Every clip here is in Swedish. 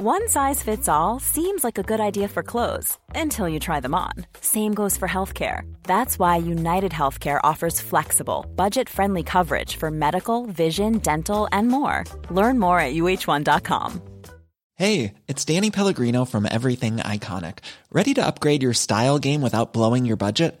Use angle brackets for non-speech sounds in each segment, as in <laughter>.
One size fits all seems like a good idea for clothes until you try them on. Same goes for healthcare. That's why United Healthcare offers flexible, budget friendly coverage for medical, vision, dental, and more. Learn more at uh1.com. Hey, it's Danny Pellegrino from Everything Iconic. Ready to upgrade your style game without blowing your budget?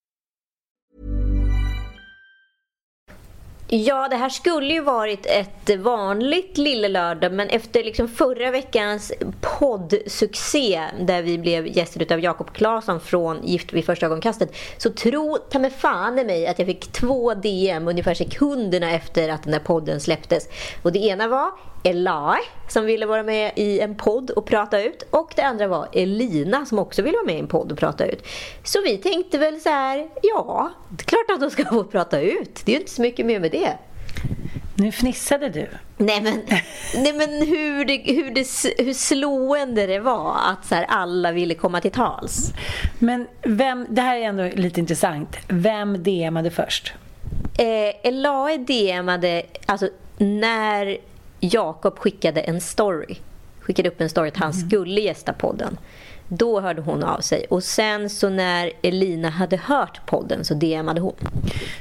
Ja, det här skulle ju varit ett vanligt Lille Lördag men efter liksom förra veckans poddsuccé där vi blev gäster av Jakob Claesson från Gift vid första ögonkastet så tro ta mig fan i mig att jag fick två DM ungefär sekunderna efter att den här podden släpptes. Och det ena var Elai som ville vara med i en podd och prata ut och det andra var Elina som också ville vara med i en podd och prata ut. Så vi tänkte väl så här, ja, det är klart att de ska få prata ut. Det är ju inte så mycket mer med det. Nu fnissade du. Nej men, nej, men hur, det, hur, det, hur slående det var att så här, alla ville komma till tals. Men vem, det här är ändå lite intressant. Vem DMade först? Eh, Elae DMade, alltså när Jakob skickade en story. Skickade upp en story att han mm. skulle gästa podden. Då hörde hon av sig. Och sen så när Elina hade hört podden så DMade hon.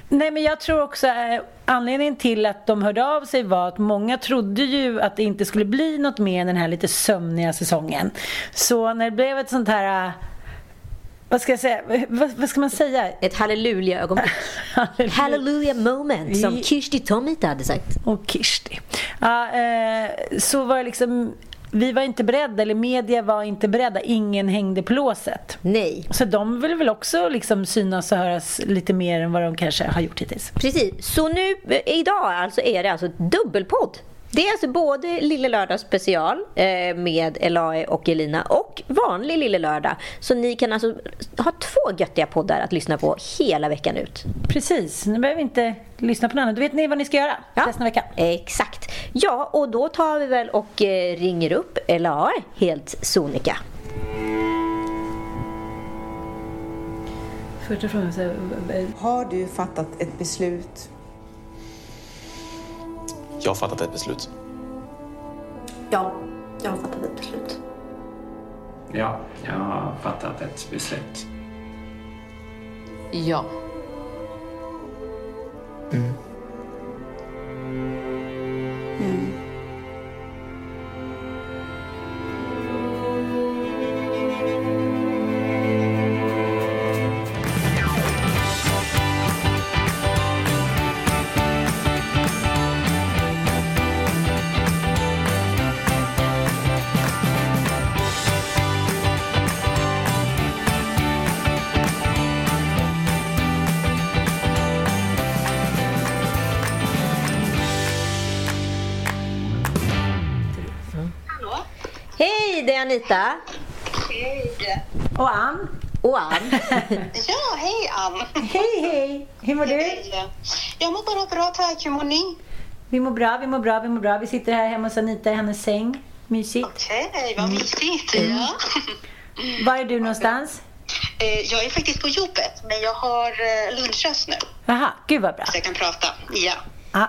Nej men jag tror också eh, anledningen till att de hörde av sig var att många trodde ju att det inte skulle bli något mer den här lite sömniga säsongen. Så när det blev ett sånt här eh, vad ska jag säga? Vad, vad ska man säga? Ett halleluja-ögonblick. <laughs> halleluja moment, som Kirsti Tomita hade sagt. Och Kirsti. Ja, eh, så var det liksom vi var inte beredda, eller media var inte beredda. Ingen hängde på låset. Nej. Så de vill väl också liksom synas och höras lite mer än vad de kanske har gjort hittills. Precis. Så nu, idag alltså är det alltså dubbelpodd. Det är alltså både Lille Lördag special eh, med Elae och Elina och vanlig Lille Lördag. Så ni kan alltså ha två göttiga poddar att lyssna på hela veckan ut. Precis, nu behöver vi inte lyssna på något annat. Då vet ni vad ni ska göra ja, resten av veckan. Exakt. Ja, och då tar vi väl och eh, ringer upp Elae helt sonika. Första frågan. Har du fattat ett beslut jag har fattat ett beslut. Ja, jag har fattat ett beslut. Ja, jag har fattat ett beslut. Ja. Mm. Anita. Hej. Och Ann. Och Ann. <laughs> ja, hej Ann. Hej, hej. Hur mår du? Jag mår bara bra, tack. Hur mår ni? Vi mår bra, vi mår bra, vi mår bra. Vi sitter här hemma hos Anita i hennes säng. Mysigt. Okej, okay, vad mysigt. Mm. Ja. Var är du någonstans? Eh, jag är faktiskt på jobbet, men jag har eh, lunchrast nu. Jaha, gud vad bra. Så jag kan prata. Ja. Ah.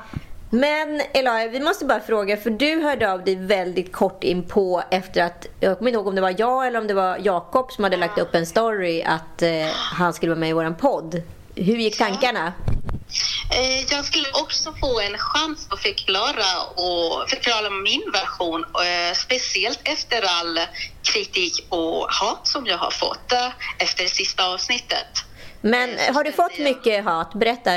Men Elia, vi måste bara fråga, för du hörde av dig väldigt kort in på efter att, jag kommer inte ihåg om det var jag eller om det var Jakob som hade lagt upp en story att eh, han skulle vara med i våran podd. Hur gick tankarna? Eh, jag skulle också få en chans att förklara och förklara min version, eh, speciellt efter all kritik och hat som jag har fått eh, efter sista avsnittet. Men har du fått mycket hat? Berätta.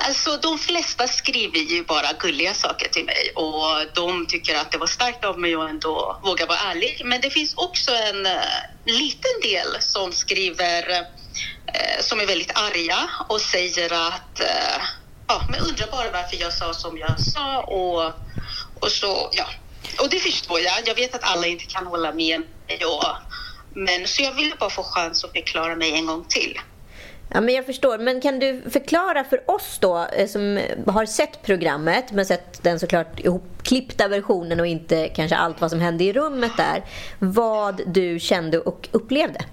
Alltså de flesta skriver ju bara gulliga saker till mig och de tycker att det var starkt av mig att ändå våga vara ärlig. Men det finns också en uh, liten del som skriver uh, som är väldigt arga och säger att uh, ja, men undrar bara varför jag sa som jag sa och, och så, ja. Och det förstår jag. Jag vet att alla inte kan hålla med mig och Men så jag ville bara få chans att förklara mig en gång till. Ja, men jag förstår. Men kan du förklara för oss då eh, som har sett programmet men sett den såklart ihopklippta versionen och inte kanske allt vad som hände i rummet där. Vad du kände och upplevde?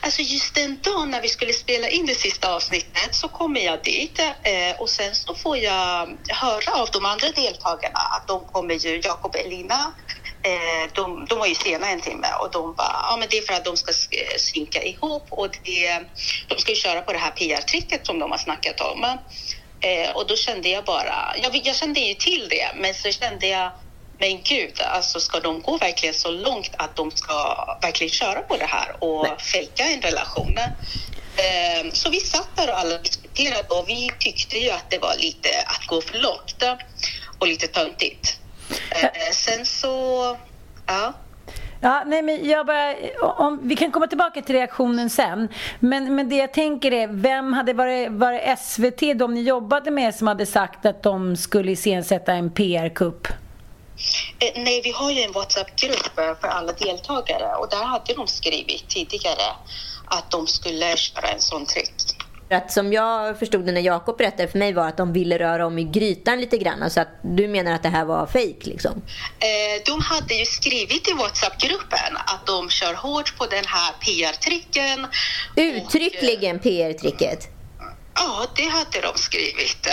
Alltså just den dagen när vi skulle spela in det sista avsnittet så kommer jag dit eh, och sen så får jag höra av de andra deltagarna att de kommer ju, Jakob och Elina, eh, de, de var ju sena en timme och de bara, ja men det är för att de ska synka ihop och det, de ska ju köra på det här PR-tricket som de har snackat om. Eh, och då kände jag bara, jag, jag kände ju till det, men så kände jag men gud, alltså ska de gå verkligen så långt att de ska verkligen köra på det här och fejka en relation? Eh, så vi satt där och alla diskuterade och vi tyckte ju att det var lite att gå för långt och lite töntigt. Eh, sen så, ja. Ja, nej, men jag bara, om, vi kan komma tillbaka till reaktionen sen. Men, men det jag tänker är, vem hade varit, varit SVT, de ni jobbade med, som hade sagt att de skulle iscensätta en PR-kupp? Eh, nej, vi har ju en WhatsApp-grupp för alla deltagare och där hade de skrivit tidigare att de skulle köra en sån trick. Att som jag förstod det när Jakob berättade för mig var att de ville röra om i grytan lite grann. Alltså att du menar att det här var fejk liksom? Eh, de hade ju skrivit i WhatsApp-gruppen att de kör hårt på den här PR-tricken. Uttryckligen och, PR-tricket? Ja, det hade de skrivit.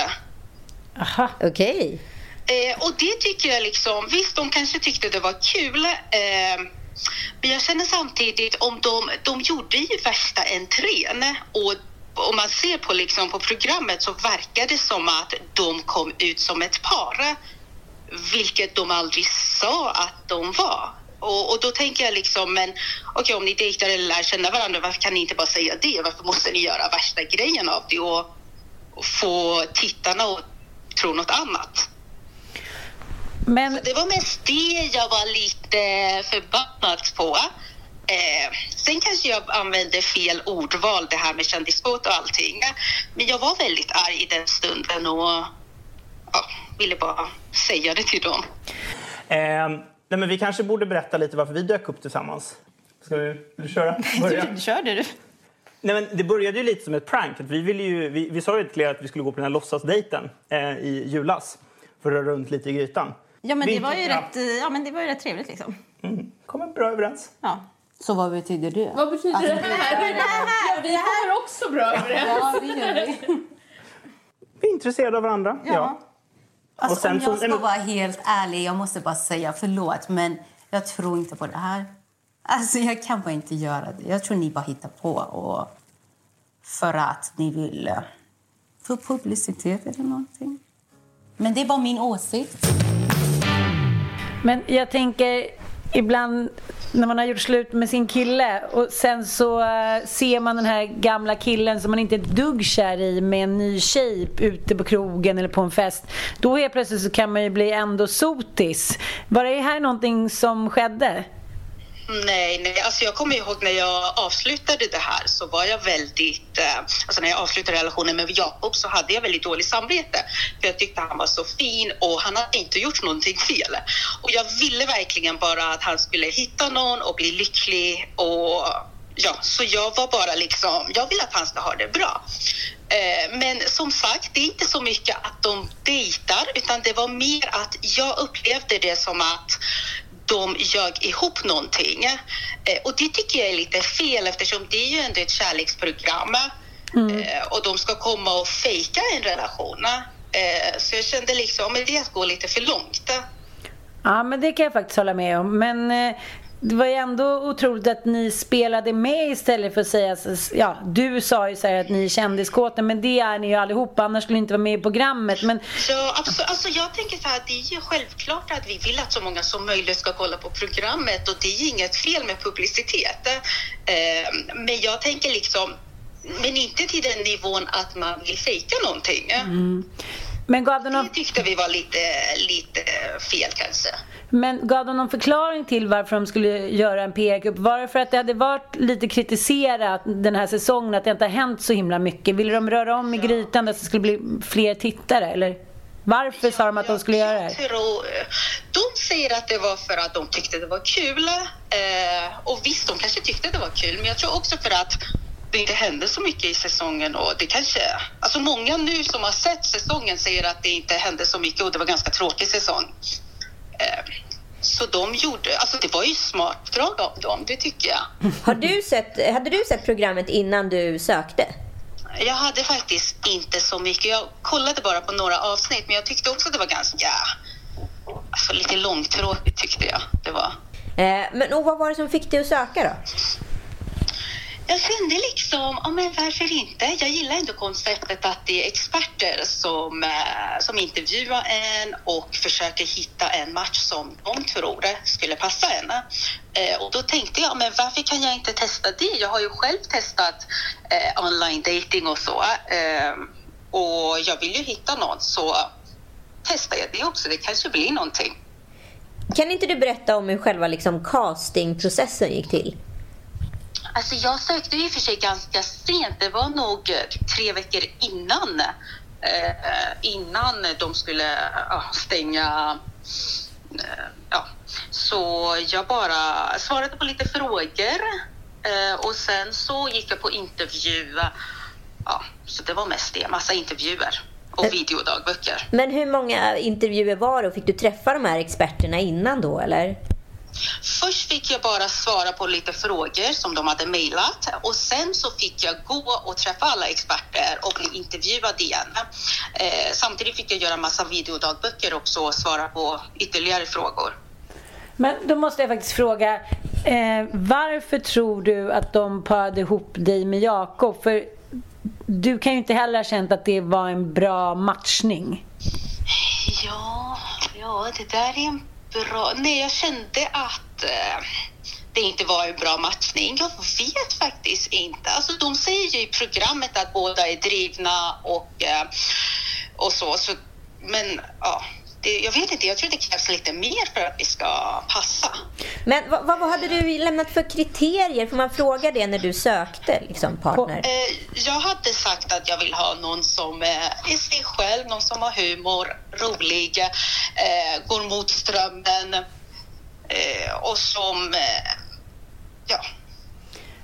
Aha. Okej. Okay. Eh, och det tycker jag liksom, visst de kanske tyckte det var kul eh, men jag känner samtidigt om de, de gjorde ju värsta entrén och om man ser på, liksom, på programmet så verkar det som att de kom ut som ett par vilket de aldrig sa att de var. Och, och då tänker jag liksom, men okej okay, om ni dejtar eller lär känna varandra, varför kan ni inte bara säga det? Varför måste ni göra värsta grejen av det och, och få tittarna att tro något annat? Men... Så det var mest det jag var lite förbannad på. Eh, sen kanske jag använde fel ordval, det här med kändisbåt och allting. Men jag var väldigt arg i den stunden och ja, ville bara säga det till dem. Eh, nej men vi kanske borde berätta lite varför vi dök upp tillsammans. Ska <laughs> du, vill du köra? Börja. Kör du. Nej, men det började ju lite som ett prank. Vi, ville ju, vi, vi sa ju till er att vi skulle gå på den här låtsasdejten eh, i julas för att röra runt lite i grytan. Ja, men det var ju rätt, ja, men det var ju rätt trevligt liksom. Mm. Kommer bra överens. Ja. Så vad betyder det? Vad betyder alltså, det här? Ja, vi kommer också bra överens. Ja, det gör vi. Vi är intresserade av varandra. Ja. ja. Alltså, om jag ska vara helt ärlig, jag måste bara säga förlåt, men jag tror inte på det här. Alltså, jag kan bara inte göra det. Jag tror ni bara hittar på och för att ni vill eh, få publicitet eller någonting. Men det är bara min åsikt. Men jag tänker ibland när man har gjort slut med sin kille och sen så eh, ser man den här gamla killen som man inte är ett dugg kär i med en ny tjej ute på krogen eller på en fest. Då helt plötsligt så kan man ju bli ändå sotis. Var det här någonting som skedde? Nej, nej, alltså jag kommer ihåg när jag avslutade det här så var jag väldigt, eh, alltså när jag avslutade relationen med Jakob så hade jag väldigt dåligt samvete. För jag tyckte han var så fin och han hade inte gjort någonting fel. Och jag ville verkligen bara att han skulle hitta någon och bli lycklig och ja, så jag var bara liksom, jag vill att han ska ha det bra. Eh, men som sagt, det är inte så mycket att de dejtar utan det var mer att jag upplevde det som att de ljög ihop någonting. Eh, och det tycker jag är lite fel eftersom det är ju ändå ett kärleksprogram. Mm. Eh, och de ska komma och fejka en relation. Eh, så jag kände liksom, men det är att gå lite för långt. Ja, men det kan jag faktiskt hålla med om. Men eh, det var ju ändå otroligt att ni spelade med istället för att säga, ja du sa ju så att ni är kändiskåta men det är ni ju allihopa annars skulle ni inte vara med i programmet. Men... Ja, alltså, alltså jag tänker så här, det är ju självklart att vi vill att så många som möjligt ska kolla på programmet och det är inget fel med publicitet. Eh, men jag tänker liksom, men inte till den nivån att man vill fejka någonting. Mm. Men gav det, någon... det tyckte vi var lite, lite fel kanske. Men gav de någon förklaring till varför de skulle göra en PR-kupp? Var det för att det hade varit lite kritiserat den här säsongen, att det inte har hänt så himla mycket? Ville de röra om i grytan så att det skulle bli fler tittare, eller? Varför sa de att de skulle göra det här? De säger att det var för att de tyckte det var kul. Eh, och visst, de kanske tyckte det var kul, men jag tror också för att det inte hände så mycket i säsongen och det kanske... Alltså många nu som har sett säsongen säger att det inte hände så mycket och det var ganska tråkig säsong. Eh, så de gjorde... Alltså det var ju smart drag av dem, det tycker jag. Har du sett, hade du sett programmet innan du sökte? Jag hade faktiskt inte så mycket. Jag kollade bara på några avsnitt, men jag tyckte också det var ganska... Alltså lite långtråkigt tyckte jag det var. Eh, men och vad var det som fick dig att söka då? Jag kände liksom, ja men varför inte? Jag gillar ändå konceptet att det är experter som, eh, som intervjuar en och försöker hitta en match som de tror skulle passa en. Eh, och då tänkte jag, men varför kan jag inte testa det? Jag har ju själv testat eh, online dating och så. Eh, och jag vill ju hitta någon, så testar jag det också. Det kanske blir någonting. Kan inte du berätta om hur själva liksom castingprocessen gick till? Alltså jag sökte i och för sig ganska sent. Det var nog eh, tre veckor innan, eh, innan de skulle uh, stänga. Uh, ja. Så jag bara svarade på lite frågor uh, och sen så gick jag på intervju. Ja, så det var mest det, massa intervjuer och videodagböcker. Men hur många intervjuer var det och fick du träffa de här experterna innan då eller? Först fick jag bara svara på lite frågor som de hade mejlat och sen så fick jag gå och träffa alla experter och bli intervjuad igen. Eh, samtidigt fick jag göra massa videodagböcker också och svara på ytterligare frågor. Men då måste jag faktiskt fråga, eh, varför tror du att de parade ihop dig med Jakob? För du kan ju inte heller ha känt att det var en bra matchning. Ja, ja det där är en bra... Nej, jag kände att eh, det inte var en bra matchning. Jag vet faktiskt inte. Alltså, de säger ju i programmet att båda är drivna och, eh, och så, så. Men ja, det, jag vet inte. Jag tror det krävs lite mer för att vi ska passa. Men vad, vad hade du lämnat för kriterier? Får man fråga det när du sökte liksom, partner? Eh, jag hade sagt att jag vill ha någon som eh, är sig själv, någon som har humor, rolig, eh, går mot strömmen och som, ja.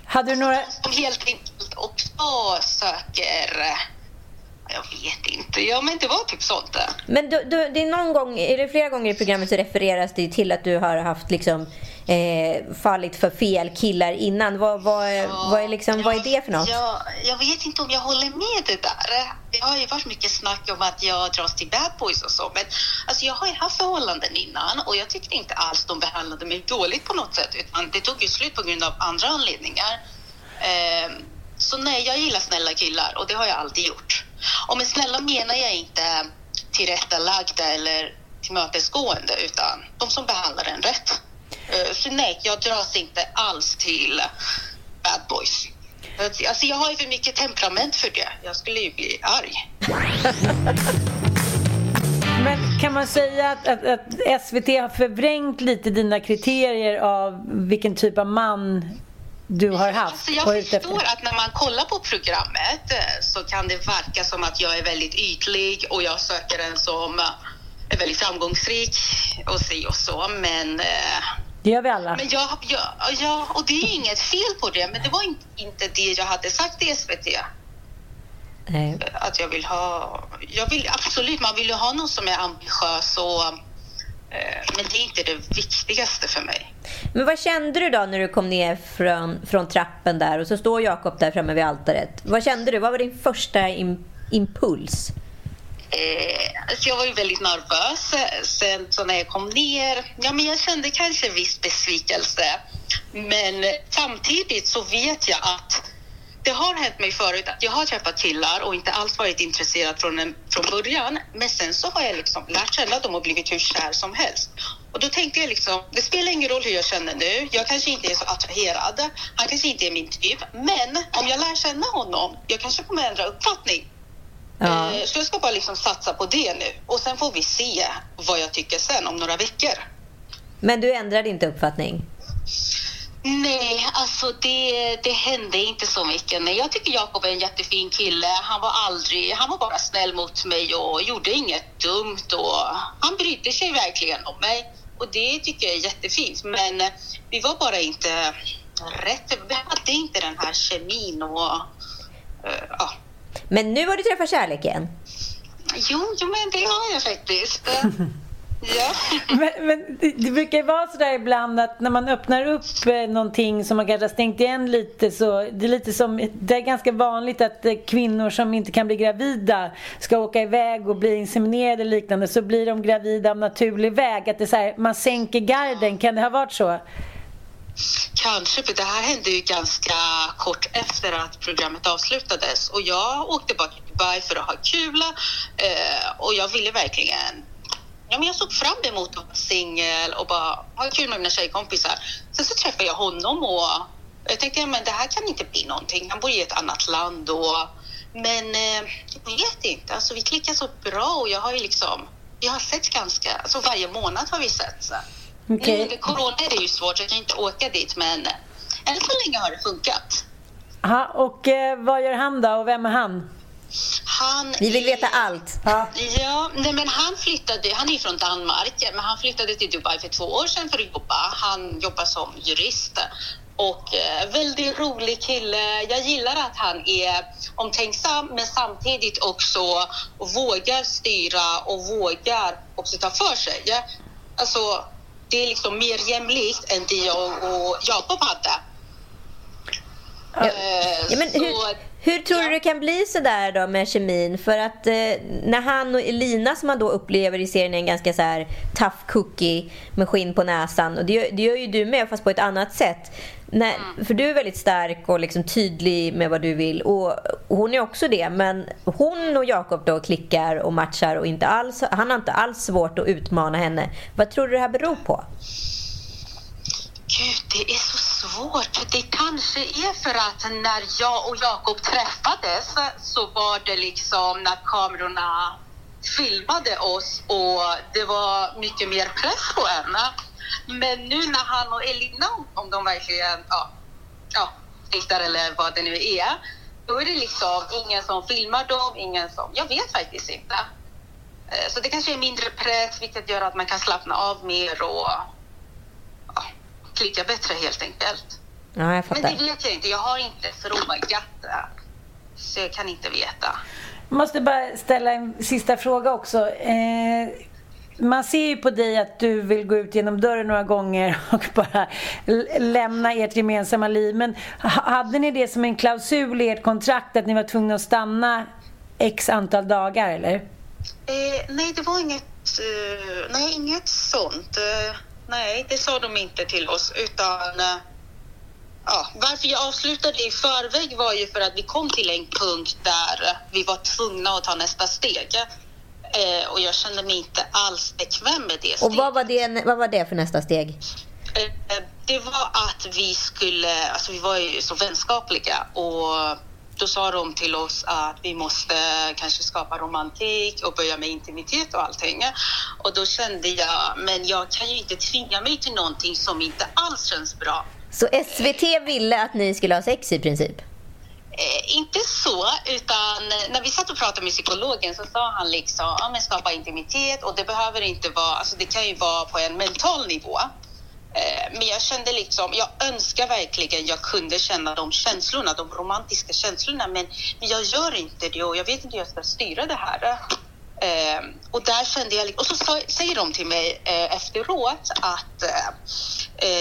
Hade du några... Som helt enkelt också söker jag vet inte. Ja, men det var typ sånt där. Men du, du, det är någon gång, är det flera gånger i programmet så refereras det till att du har haft liksom eh, fallit för fel killar innan. Vad, vad, ja, vad, är liksom, vad är det för något? Jag, jag vet inte om jag håller med det där. Det har ju varit mycket snack om att jag dras till bad boys och så. Men alltså, jag har ju haft förhållanden innan och jag tyckte inte alls de behandlade mig dåligt på något sätt. Utan det tog ju slut på grund av andra anledningar. Eh, så nej, jag gillar snälla killar och det har jag alltid gjort. Och med snälla menar jag inte tillrättalagda eller tillmötesgående utan de som behandlar en rätt. Eh, så nej, jag dras inte alls till bad boys. Alltså, alltså jag har ju för mycket temperament för det. Jag skulle ju bli arg. <laughs> Men kan man säga att, att, att, SVT har förvrängt lite dina kriterier av vilken typ av man du har haft? Alltså jag förstår att när man kollar på programmet eh, så kan det verka som att jag är väldigt ytlig och jag söker en som är väldigt framgångsrik och si och så, men... Eh, det gör vi alla. Men jag, jag, ja, och det är inget fel på det, men det var inte det jag hade sagt i SVT. Nej. Att jag vill ha... Jag vill absolut, man vill ju ha någon som är ambitiös och men det är inte det viktigaste för mig. Men vad kände du då när du kom ner från, från trappen där och så står Jakob där framme vid altaret? Vad kände du? Vad var din första im, impuls? Eh, alltså jag var ju väldigt nervös. Sen så när jag kom ner, ja men jag kände kanske viss besvikelse. Men samtidigt så vet jag att det har hänt mig förut att jag har träffat killar och inte alls varit intresserad från, en, från början. Men sen så har jag liksom lärt känna dem och blivit hur kär som helst. Och då tänkte jag liksom, det spelar ingen roll hur jag känner nu. Jag kanske inte är så attraherad. Han kanske inte är min typ. Men om jag lär känna honom, jag kanske kommer ändra uppfattning. Ja. Eh, så jag ska bara liksom satsa på det nu. Och sen får vi se vad jag tycker sen om några veckor. Men du ändrade inte uppfattning? Nej, alltså det, det hände inte så mycket. Nej, jag tycker Jakob är en jättefin kille. Han var aldrig, han var bara snäll mot mig och gjorde inget dumt och han brydde sig verkligen om mig. Och det tycker jag är jättefint. Men eh, vi var bara inte rätt. Vi hade inte den här kemin och uh, ja. Men nu har du träffat kärleken? Jo, jo men det har jag faktiskt. <laughs> Ja. Men, men det, det brukar ju vara sådär ibland att när man öppnar upp eh, någonting som man kanske har stängt igen lite så det är lite som, det är ganska vanligt att eh, kvinnor som inte kan bli gravida ska åka iväg och bli inseminerade eller liknande så blir de gravida av naturlig väg. Att det är så här, man sänker garden, kan det ha varit så? Kanske, för det här hände ju ganska kort efter att programmet avslutades och jag åkte bara till Dubai för att ha kul eh, och jag ville verkligen Ja, men jag såg fram emot att vara singel och bara ha kul med mina tjejkompisar. Sen så träffade jag honom och jag tänkte att ja, det här kan inte bli någonting. Han bor i ett annat land och men eh, jag vet inte, alltså vi klickar så bra och jag har ju liksom, vi har sett ganska, alltså varje månad har vi sett. Så. Okay. Under corona är det ju svårt, jag kan inte åka dit men än så länge har det funkat. Aha, och eh, vad gör han då och vem är han? Han Vi vill veta allt. Ja, ja nej, men han flyttade, han är från Danmark, men han flyttade till Dubai för två år sedan för att jobba. Han jobbar som jurist och eh, väldigt rolig kille. Jag gillar att han är omtänksam men samtidigt också vågar styra och vågar också ta för sig. Alltså, det är liksom mer jämlikt än det jag och Jakob hade. Ja. Eh, ja, men hur, hur tror ja. du det kan bli så där då med kemin? För att eh, när han och Elina som man då upplever i serien är en ganska så här tough cookie med skinn på näsan och det gör, det gör ju du med fast på ett annat sätt. När, mm. För du är väldigt stark och liksom tydlig med vad du vill och hon är också det men hon och Jakob då klickar och matchar och inte alls, han har inte alls svårt att utmana henne. Vad tror du det här beror på? Gud, det är så svårt. Det kanske är för att när jag och Jakob träffades så var det liksom när kamerorna filmade oss och det var mycket mer press på henne. Men nu när han och Elina, om de verkligen ja, ja, tittar eller vad det nu är, då är det liksom ingen som filmar dem, ingen som... Jag vet faktiskt inte. Eh, så det kanske är mindre press, vilket gör att man kan slappna av mer och klicka bättre helt enkelt. Ja, jag fattar. Men det vet jag inte. Jag har inte frågat. Så jag kan inte veta. Jag måste bara ställa en sista fråga också. Eh, man ser ju på dig att du vill gå ut genom dörren några gånger <laughs> och bara lämna ert gemensamma liv. Men hade ni det som en klausul i ert kontrakt att ni var tvungna att stanna x antal dagar eller? Eh, nej, det var inget, uh, nej, inget sånt. Nej, det sa de inte till oss utan eh, ja, varför jag avslutade i förväg var ju för att vi kom till en punkt där vi var tvungna att ta nästa steg. Eh, och jag kände mig inte alls bekväm med det steget. Och vad var det, vad var det för nästa steg? Eh, det var att vi skulle, alltså vi var ju så vänskapliga och då sa de till oss att vi måste kanske skapa romantik och börja med intimitet och allting. Och då kände jag, men jag kan ju inte tvinga mig till någonting som inte alls känns bra. Så SVT ville att ni skulle ha sex i princip? Eh, inte så, utan när vi satt och pratade med psykologen så sa han liksom, ja men skapa intimitet och det behöver inte vara, alltså det kan ju vara på en mental nivå. Eh, men jag kände liksom, jag önskar verkligen jag kunde känna de känslorna, de romantiska känslorna, men, men jag gör inte det och jag vet inte hur jag ska styra det här. Eh, och där kände jag, och så säger de till mig eh, efteråt att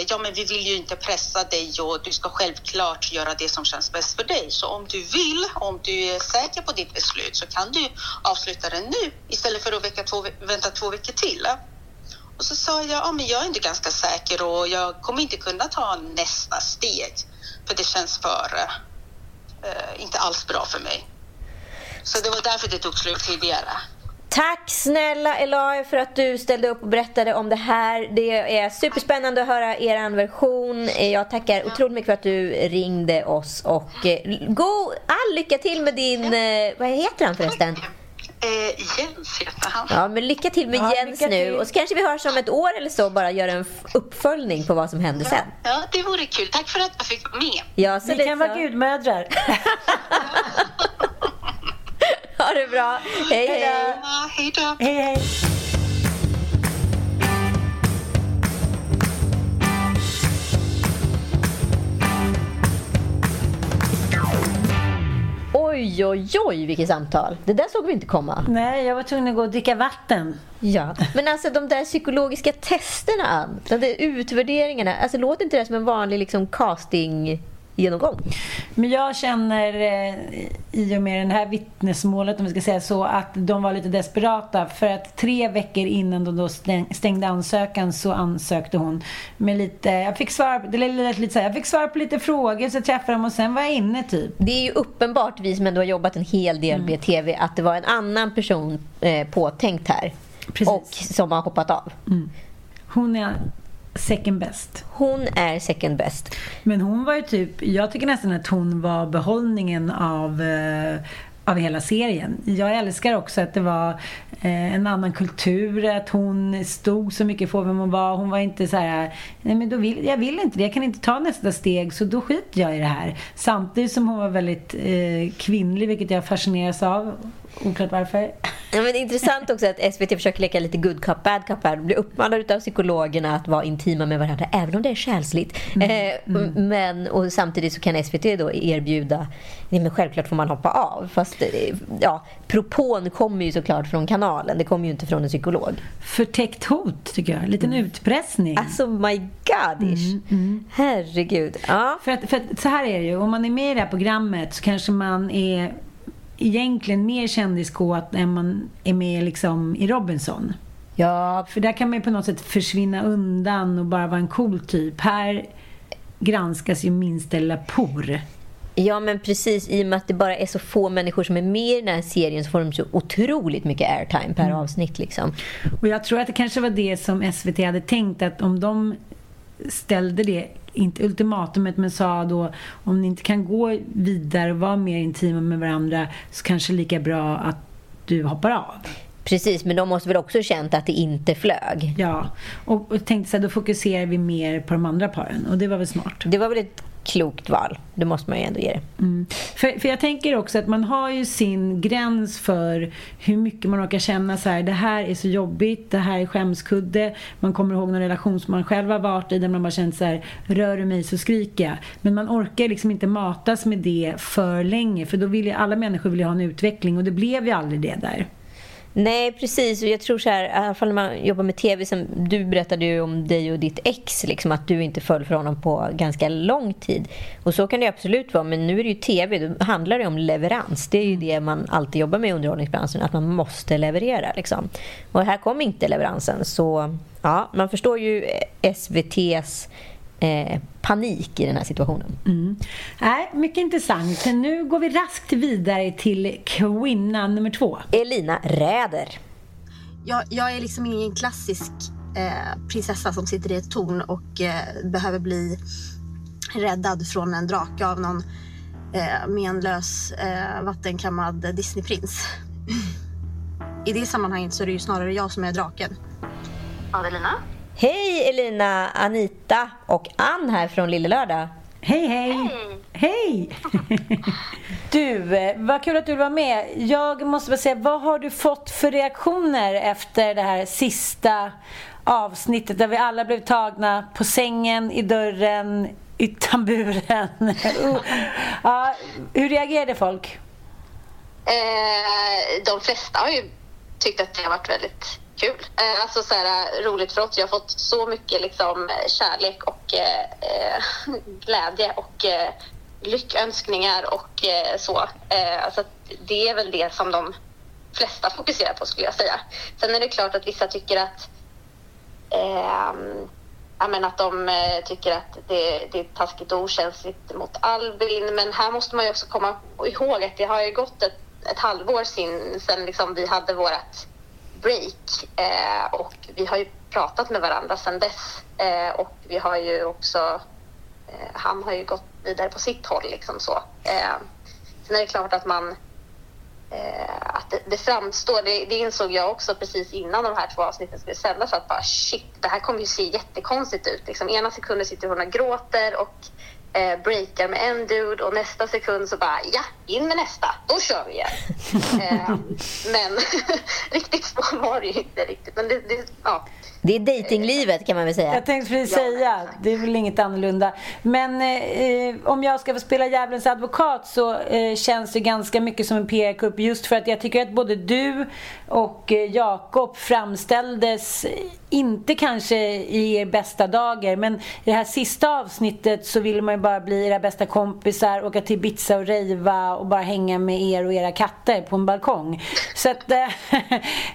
ja, men vi vill ju inte pressa dig och du ska självklart göra det som känns bäst för dig. Så om du vill, om du är säker på ditt beslut så kan du avsluta det nu istället för att två, vänta två veckor till. Och så sa jag, ja men jag är inte ganska säker och jag kommer inte kunna ta nästa steg för det känns för, uh, inte alls bra för mig. Så det var därför det tog slut tidigare. Tack snälla Elai för att du ställde upp och berättade om det här. Det är superspännande att höra er version. Jag tackar otroligt mycket för att du ringde oss och eh, go, all lycka till med din, eh, vad heter han förresten? Eh, Jens heter han. Ja, men lycka till med Ja, Jens lycka nu. till. Och så kanske vi hörs om ett år eller så bara gör en uppföljning på vad som hände sen. Ja, det vore kul. Tack för att jag fick vara med. Ja, så Vi lite kan vara så. gudmödrar. <laughs> Ha det bra. Hej, hej. Ja, hej då. hej, hej. Oj, oj, oj, vilket samtal. Det där såg vi inte komma. Nej, jag var tvungen att gå och dricka vatten. Ja, men alltså de där psykologiska testerna, de där utvärderingarna, alltså låter inte det som en vanlig liksom, casting genomgång? Men jag känner eh, i och med det här vittnesmålet, om vi ska säga så, att de var lite desperata. För att tre veckor innan de då stäng- stängde ansökan så ansökte hon med lite, jag fick svar, det lät lite så här, jag fick svar på lite frågor så jag träffade dem och sen var jag inne typ. Det är ju uppenbart, vi som ändå har jobbat en hel del med TV, att det var en annan person eh, påtänkt här. Precis. Och som har hoppat av. Hon är second best. Hon är second best. Men hon var ju typ, jag tycker nästan att hon var behållningen av eh, av hela serien. Jag älskar också att det var eh, en annan kultur, att hon stod så mycket för vem hon var. Hon var inte så här, nej men då vill, jag vill inte det, jag kan inte ta nästa steg så då skiter jag i det här. Samtidigt som hon var väldigt eh, kvinnlig, vilket jag fascineras av. Oklart varför. Ja, men intressant också att SVT försöker leka lite good cop, bad cop här. Blir uppmanade av psykologerna att vara intima med varandra, även om det är själsligt. Eh, Men, och samtidigt så kan SVT då erbjuda, nej men självklart får man hoppa av. Fast eh, ja, propån kommer ju såklart från kanalen, det kommer ju inte från en psykolog. Förtäckt hot, tycker jag. En liten utpressning. Alltså my god-ish. Herregud. Ja. För att, för att så här är det ju, om man är med i det här programmet så kanske man är egentligen mer kändiskåt än man är med liksom i Robinson. Ja, För där kan man ju på något sätt försvinna undan och bara vara en cool typ. Här granskas ju minsta lilla por. Ja men precis, i och med att det bara är så få människor som är med i den här serien så får de så otroligt mycket airtime per avsnitt liksom. Och jag tror att det kanske var det som SVT hade tänkt att om de ställde det, inte ultimatumet, men sa då om ni inte kan gå vidare och vara mer intima med varandra så kanske lika bra att du hoppar av. Precis, men de måste väl också känt att det inte flög. Ja, och, och tänkte så här, då fokuserar vi mer på de andra paren och det var väl smart. Det var väl ett klokt val, det måste man ju ändå ge det. Mm. För, för jag tänker också att man har ju sin gräns för hur mycket man orkar känna så här, det här är så jobbigt, det här är skämskudde. Man kommer ihåg någon relation som man själv har varit i där man bara känt så här, rör du mig så skriker jag. Men man orkar liksom inte matas med det för länge för då vill ju alla människor vill ju ha en utveckling och det blev ju aldrig det där. Nej, precis. Och jag tror så här, i alla fall när man jobbar med TV, som du berättade ju om dig och ditt ex, liksom, att du inte föll för honom på ganska lång tid. Och så kan det absolut vara, men nu är det ju TV, då handlar det om leverans. Det är ju det man alltid jobbar med i underhållningsbranschen, att man måste leverera. Liksom. Och här kom inte leveransen, så ja, man förstår ju SVTs eh, panik i den här situationen. Mm. Nej, mycket intressant. Nu går vi raskt vidare till kvinna nummer två. Elina Räder. Jag, jag är liksom ingen klassisk eh, prinsessa som sitter i ett torn och eh, behöver bli räddad från en drake av någon eh, menlös eh, vattenkammad Disneyprins. I det sammanhanget så är det ju snarare jag som är draken. Adelina? Hej Elina, Anita och Ann här från Lille Lördag. Hej, hej! Hej! <laughs> du, eh, vad kul att du vara med. Jag måste bara säga, vad har du fått för reaktioner efter det här sista avsnittet där vi alla blev tagna på sängen, i dörren, i tamburen? Oh. <laughs> ja, hur reagerade folk? Eh, de flesta har ju tyckt att det har varit väldigt kul. Eh, alltså så här, roligt för oss. Jag har fått så mycket liksom, kärlek och eh, eh <laughs> glädje och eh, lyckönskningar och eh, så. Eh, alltså, det är väl det som de flesta fokuserar på skulle jag säga. Sen är det klart att vissa tycker att ehm, ja, men att de eh, tycker att det, det är taskigt och okänsligt mot Albin. Men här måste man ju också komma ihåg att det har ju gått ett, ett halvår sen, sen liksom vi hade vårt break eh, och vi har ju pratat med varandra sedan dess eh, och vi har ju också eh, han har ju gått vidare på sitt håll liksom så. Eh, sen är det klart att man eh, att det, det framstår, det, det, insåg jag också precis innan de här två avsnitten skulle sändas, att bara shit, det här kommer ju se jättekonstigt ut. Liksom, ena sekunden sitter hon och gråter och eh, breakar med en dude och nästa sekund så bara ja, in med nästa, då kör vi igen. <laughs> eh, men <laughs> riktigt så var det ju inte riktigt. Men det, det, ja. Det är datinglivet kan man väl säga. Jag tänkte precis säga, det är väl inget annorlunda. Men eh, om jag ska få spela djävulens advokat så eh, känns det ganska mycket som en PR-kupp just för att jag tycker att både du och eh, Jakob framställdes inte kanske i er bästa dagar men i det här sista avsnittet så vill man ju bara bli era bästa kompisar, åka till Ibiza och rejva och bara hänga med er och era katter på en balkong. Så att eh,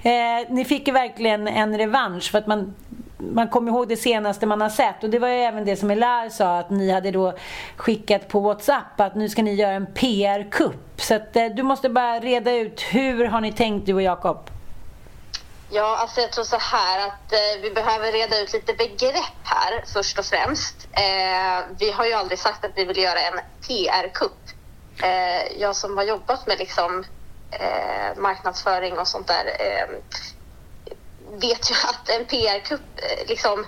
<laughs> eh, ni fick ju verkligen en revansch för att man man kommer ihåg det senaste man har sett och det var ju även det som Elar sa att ni hade då skickat på Whatsapp att nu ska ni göra en PR-kupp. Så att, eh, du måste bara reda ut hur har ni tänkt du och Jakob? Ja, alltså jag tror så här att eh, vi behöver reda ut lite begrepp här först och främst. Eh, vi har ju aldrig sagt att vi vill göra en PR-kupp. Eh, jag som har jobbat med liksom, eh, marknadsföring och sånt där eh, vet ju att en PR-kupp, eh, liksom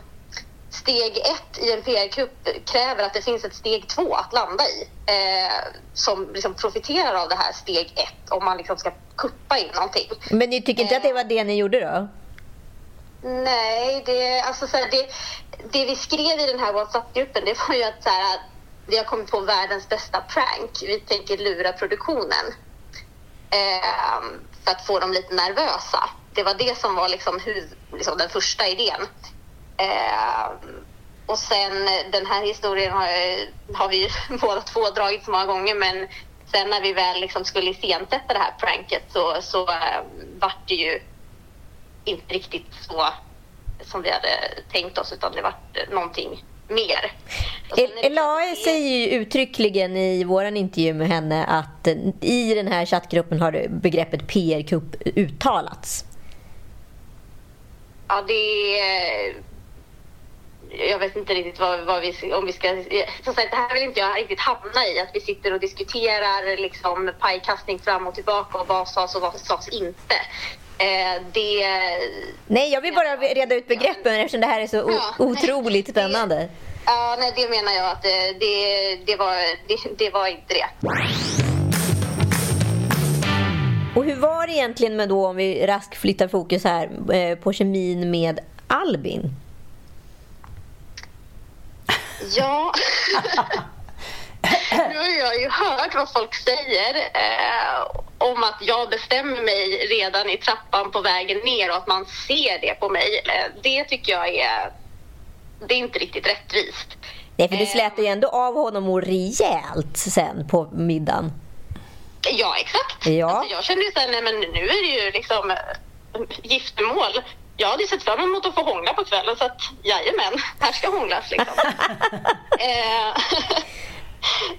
steg ett i en PR-kupp kräver att det finns ett steg två att landa i eh, som liksom profiterar av det här steg ett om man liksom ska kuppa in någonting. Men ni tycker inte eh, att det var det ni gjorde då? Nej, det, alltså, så här, det, det vi skrev i den här WhatsApp-gruppen det var ju att så här, vi har kommit på världens bästa prank. Vi tänker lura produktionen eh, för att få dem lite nervösa det var det som var liksom, huvud, liksom den första idén. Eh, och sen den här historien har, har vi <laughs> båda två dragit så många gånger men sen när vi väl liksom skulle iscensätta det här pranket så, så äh, vart det ju inte riktigt så som vi hade tänkt oss utan det vart någonting mer. Elae säger ju uttryckligen i vår intervju med henne att i den här chattgruppen har begreppet PR-kupp uttalats. Ja, det är... Jag vet inte riktigt vad, vad vi, om vi ska... Så sagt, det här vill inte jag riktigt hamna i, att vi sitter och diskuterar liksom, pajkastning fram och tillbaka och vad sades och vad sades inte. Eh, det... Nej, jag vill bara reda ut begreppen ja. eftersom det här är så ja, otroligt spännande. Det, ja, nej, det menar jag att det, det, det var, det, det var inte det. Och hur var det egentligen med då, om vi raskt flyttar fokus här, eh, på kemin med Albin? Ja, <laughs> nu har jag ju hört vad folk säger eh, om att jag bestämmer mig redan i trappan på vägen ner och att man ser det på mig. Eh, det tycker jag är, det är inte riktigt rättvist. Nej, för du slätar ju ändå av honom rejält sen på middagen. Ja, exakt. Ja. Alltså, jag kände ju såhär, nej men nu är det ju liksom äh, giftermål. Jag hade sett fram emot att få hångla på kvällen så att jajamän, här ska hånglas liksom. <laughs> eh,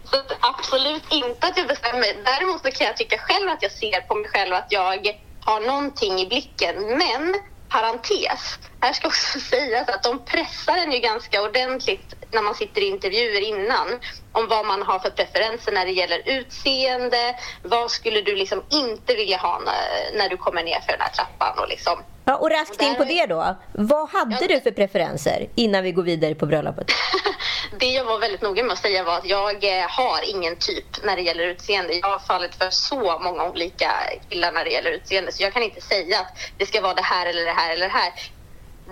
<laughs> så absolut inte att jag bestämmer mig. Däremot så kan jag tycka själv att jag ser på mig själv att jag har någonting i blicken. Men parentes, här ska också <laughs> sägas att de pressar en ju ganska ordentligt när man sitter i intervjuer innan om vad man har för preferenser när det gäller utseende. Vad skulle du liksom inte vilja ha när, när du kommer ner för den här trappan? Och, liksom. Ja, och raskt in på det då. Vad hade ja. du för preferenser innan vi går vidare på bröllopet? <laughs> det jag var väldigt noga med att säga var att jag eh, har ingen typ när det gäller utseende. Jag har fallit för så många olika killar när det gäller utseende så jag kan inte säga att det ska vara det här eller det här eller det här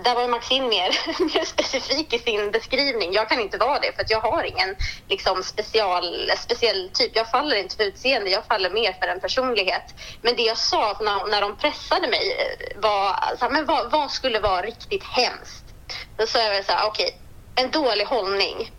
där var Maxine mer, <laughs> mer specifik i sin beskrivning. Jag kan inte vara det för att jag har ingen liksom, special, speciell typ. Jag faller inte för utseende, jag faller mer för en personlighet. Men det jag sa när, när de pressade mig eh, var, så men vad, vad skulle vara riktigt hemskt? Då sa jag så här, okej, okay, en dålig hållning.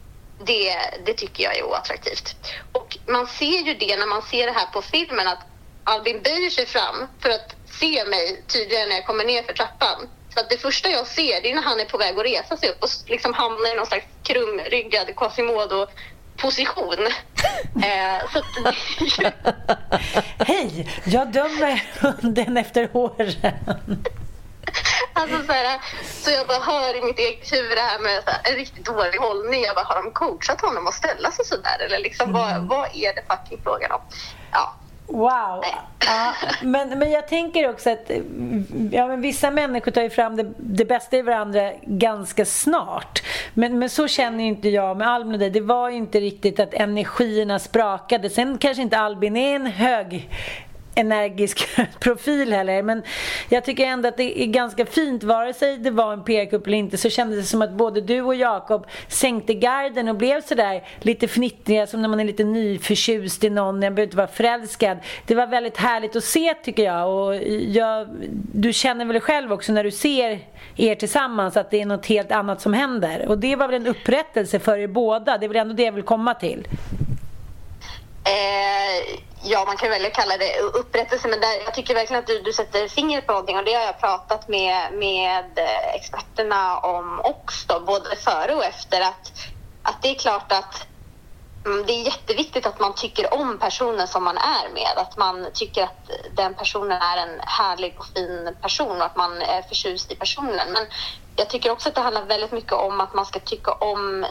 Det, det tycker jag är oattraktivt. Och man ser ju det när man ser det här på filmen att Albin böjer sig fram för att se mig tydligare när jag kommer ner för trappan. Så att det första jag ser det är när han är på väg att resa sig upp och liksom hamnar i någon slags krumryggad Quasimodo-position. <laughs> eh, <laughs> Hej, jag dömer hunden efter håren. Alltså så, här, så jag bara hör i mitt eget huvud det här med här, en riktigt dålig hållning. Jag bara, har de coachat honom att ställa sig så där? Eller liksom, mm. vad, vad är det fucking frågan om? Ja, Wow! Ja, men, men jag tänker också att ja, men vissa människor tar ju fram det, det bästa i varandra ganska snart. Men, men så känner inte jag med Albin och dig. Det var ju inte riktigt att energierna sprakade. Sen kanske inte Albin är en hög energisk <laughs> profil heller. Men jag tycker ändå att det är ganska fint, vare sig det var en PR-kupp eller inte, så kändes det som att både du och Jakob sänkte garden och blev sådär lite fnittriga som när man är lite nyförtjust i någon, jag behöver inte vara förälskad. Det var väldigt härligt att se tycker jag och jag, du känner väl själv också när du ser er tillsammans att det är något helt annat som händer. Och det var väl en upprättelse för er båda, det är väl ändå det jag vill komma till. Eh, ja, man kan välja kalla det upprättelse, men där, jag tycker verkligen att du, du sätter fingret på någonting och det har jag pratat med, med eh, experterna om också, både före och efter. Att, att det är klart att mm, det är jätteviktigt att man tycker om personen som man är med. Att man tycker att den personen är en härlig och fin person och att man är förtjust i personen. Men jag tycker också att det handlar väldigt mycket om att man ska tycka om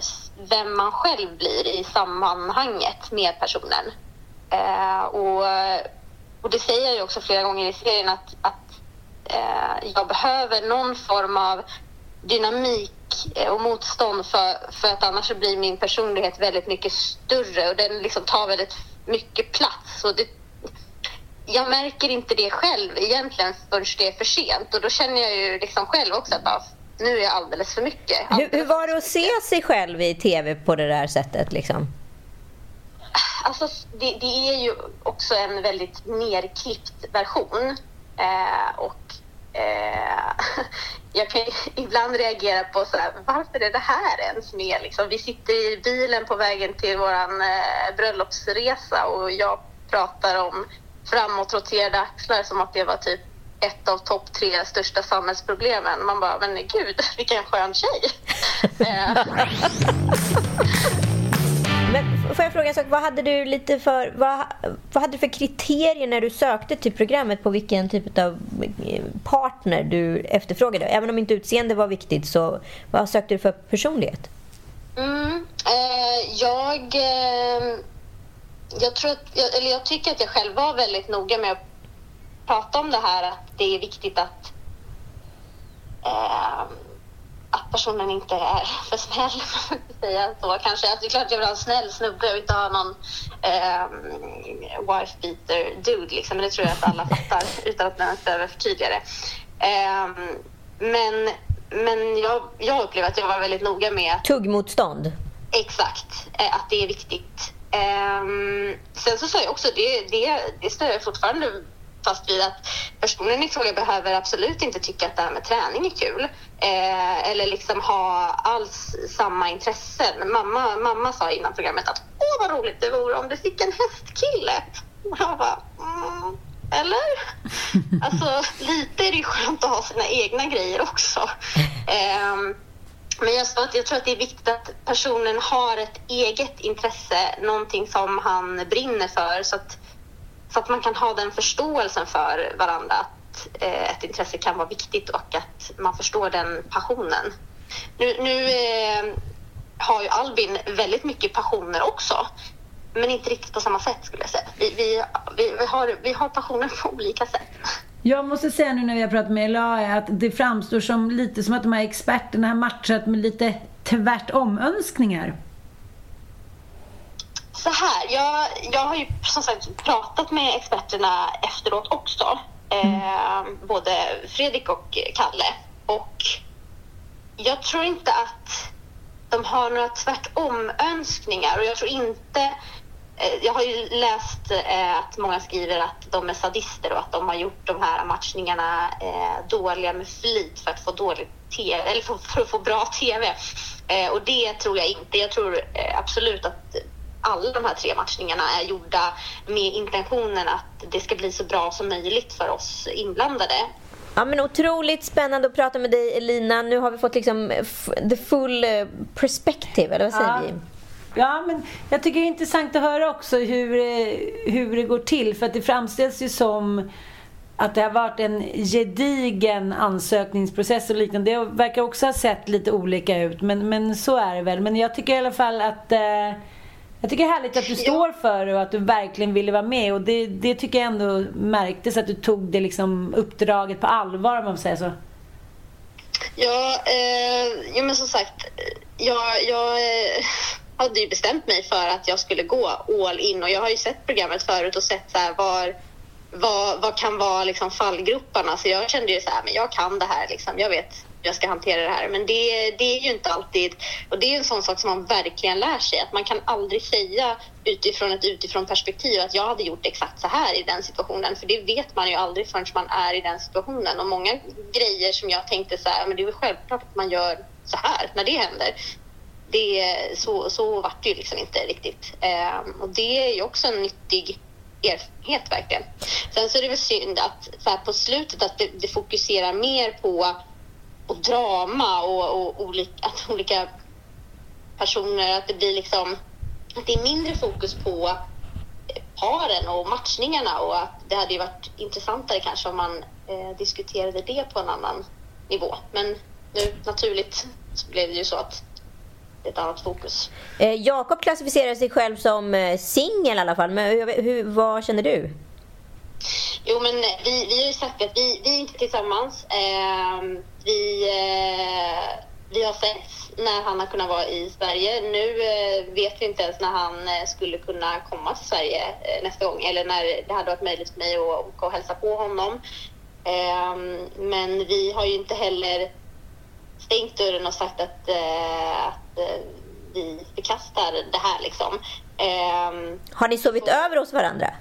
vem man själv blir i sammanhanget med personen. Eh, och, och det säger jag ju också flera gånger i serien att, att eh, jag behöver någon form av dynamik eh, och motstånd för, för att annars blir min personlighet väldigt mycket större och den liksom tar väldigt mycket plats. Och det, jag märker inte det själv egentligen förrän det är för sent och då känner jag ju liksom själv också att ah, nu är jag alldeles för mycket. Hur, hur, var det att se sig själv i tv på det där sättet? Liksom? Alltså, det, det är ju också en väldigt nerklippt version. Eh, och eh, <laughs> jag kan <laughs> ibland reagera på så här, varför är det här ens med? Liksom, vi sitter i bilen på vägen till vår eh, bröllopsresa och jag pratar om framåtroterade axlar som att det var typ ett av topp tre största samhällsproblemen. Man bara, men gud, <laughs> vilken skön tjej! Får jag fråga en sak, vad hade du lite för, vad, vad hade du för kriterier när du sökte till programmet på vilken typ av eh, partner du efterfrågade? Även om inte utseende var viktigt, så vad sökte du för personlighet? Mm, eh, jag, eh, jag, tror att, eller jag tycker att jag själv var väldigt noga med att prata om det här att det är viktigt att eh, att personen inte är för snäll, <laughs> säga så kanske. Alltså, det är klart jag vill ha en snäll snubbe, vill inte ha någon eh, wife beater dude liksom. Men det tror jag att alla fattar <laughs> utan att man behöver förtydliga det. Eh, men men jag, jag upplever att jag var väldigt noga med... Att, Tuggmotstånd? Exakt, eh, att det är viktigt. Eh, sen så sa jag också, det, det, det står jag fortfarande fast vid att personen i fråga behöver absolut inte tycka att det här med träning är kul eh, eller liksom ha alls samma intressen. Mamma, mamma sa innan programmet att åh vad roligt det vore om du fick en hästkille. Jag bara, mm, eller? <laughs> Alltså lite är det ju skönt att ha sina egna grejer också. Eh, men jag sa att jag tror att det är viktigt att personen har ett eget intresse, någonting som han brinner för så att så att man kan ha den förståelsen för varandra att eh, ett intresse kan vara viktigt och att man förstår den passionen. Nu, nu eh, har ju Albin väldigt mycket passioner också, men inte riktigt på samma sätt skulle jag säga. Vi, vi, vi, vi har, vi har passioner på olika sätt. Jag måste säga nu när vi har pratat med Ella att det framstår som lite som att de här experterna har matchat med lite tvärtom-önskningar så här, jag, jag har ju som sagt pratat med experterna efteråt också. Eh, både Fredrik och Kalle. Och jag tror inte att de har några tvärtom-önskningar och jag tror inte eh, jag har ju läst eh, att många skriver att de är sadister och att de har gjort de här matchningarna eh, dåliga med flit för att få dåligt TV, eller för, för att få bra TV. Eh, och det tror jag inte. Jag tror eh, absolut att alla de här tre matchningarna är gjorda med intentionen att det ska bli så bra som möjligt för oss inblandade. Ja, men otroligt spännande att prata med dig Elina. Nu har vi fått liksom the full eh, perspective, eller vad säger ja. vi? Ja, men jag tycker det är intressant att höra också hur, eh, hur det går till. För att det framställs ju som att det har varit en gedigen ansökningsprocess och liknande. Det verkar också ha sett lite olika ut, men, men så är det väl. Men jag tycker i alla fall att eh, Jag tycker det är härligt att du står för det och att du verkligen ville vara med. Och det, det tycker jag ändå märktes att du tog det liksom uppdraget på allvar om man får säga så. Ja, eh, ja men som sagt, jag, jag eh, hade ju bestämt mig för att jag skulle gå all in och jag har ju sett programmet förut och sett så här, var, vad, vad kan vara liksom fallgroparna. Så jag kände ju så här, men jag kan det här liksom. Jag vet jag ska hantera det här. Men det, det är ju inte alltid, och det är ju en sån sak som man verkligen lär sig. Att man kan aldrig säga utifrån ett utifrån perspektiv att jag hade gjort exakt så här i den situationen. För det vet man ju aldrig förrän man är i den situationen. Och många grejer som jag tänkte så här, men det är väl självklart att man gör så här när det händer. Det, så, så vart det ju liksom inte riktigt. Eh, och det är ju också en nyttig erfarenhet verkligen. Sen så är det väl synd att så här, på slutet att det, det fokuserar mer på och drama och, och olika, att olika personer, att det blir liksom att det är mindre fokus på paren och matchningarna och att det hade ju varit intressantare kanske om man eh, diskuterade det på en annan nivå. Men nu naturligt så blev det ju så att det är ett annat fokus. Eh, Jakob klassificerar sig själv som eh, singel i alla fall, men hur, hur, vad känner du? Jo, men vi, vi har ju sagt att vi, vi är inte tillsammans. Eh, vi, eh, vi har sett när han har kunnat vara i Sverige. Nu eh, vet vi inte ens när han eh, skulle kunna komma till Sverige eh, nästa gång eller när det hade varit möjligt för mig att åka och hälsa på honom. Ehm, men vi har ju inte heller stängt dörren och sagt att, eh, att vi förkastar det här liksom. Ehm, har ni sovit så... över hos varandra?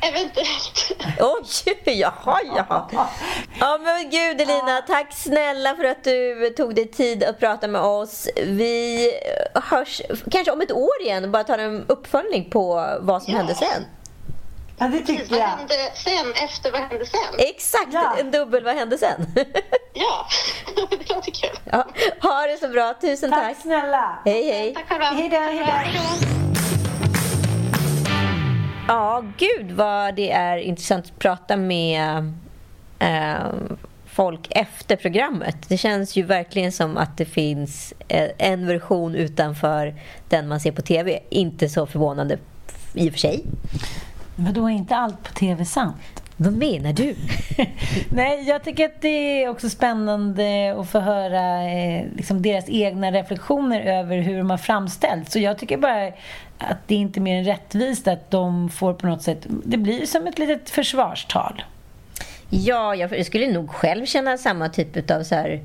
Eventuellt. Oj, <laughs> jaha, jaha. Ja, men gud Elina, tack snälla för att du tog dig tid att prata med oss. Vi hörs kanske om ett år igen och bara tar en uppföljning på vad som ja. hände sen. Ja, det tycker jag. Vad hände sen efter vad hände sen? Exakt, ja. en dubbel vad hände sen? <laughs> ja, <laughs> det låter kul. Ja. Ha det så bra, tusen tack. Tack snälla. Hej, hej. Tack själva. Hej då. Ja, gud vad det är intressant att prata med eh, folk efter programmet. Det känns ju verkligen som att det finns eh, en version utanför den man ser på tv. Inte så förvånande i och för sig. Men då är inte allt på tv sant? Vad menar du? <laughs> Nej, jag tycker att det är också spännande att få höra eh, liksom deras egna reflektioner över hur de har framställts. Så jag tycker bara att det är inte mer än rättvist att de får på något sätt... Det blir som ett litet försvarstal. Ja, jag skulle nog själv känna samma typ av så här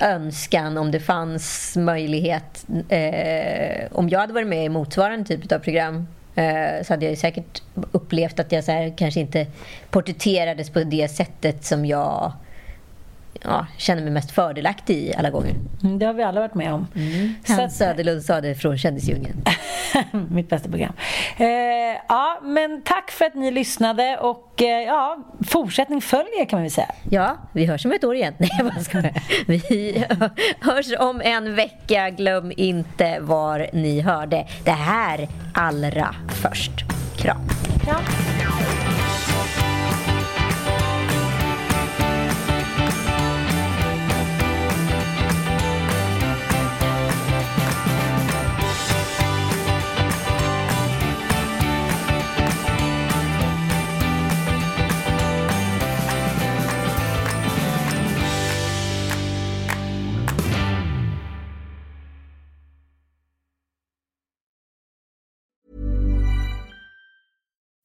önskan om det fanns möjlighet. Eh, om jag hade varit med i motsvarande typ av program Eh, så hade jag säkert upplevt att jag så här, kanske inte porträtterades på det sättet som jag ja, känner mig mest fördelaktig i alla gånger. Mm, det har vi alla varit med om. Mm. Hans Söderlund sa det från Kändisdjungeln. <laughs> Mitt bästa program. Eh, ja, men tack för att ni lyssnade och eh, ja, fortsättning följer kan man väl säga. Ja, vi hörs om ett år igen. <laughs> Nej, jag bara skojar. Vi <laughs> hörs om en vecka. Glöm inte var ni hörde det här allra först. Kram. Kram.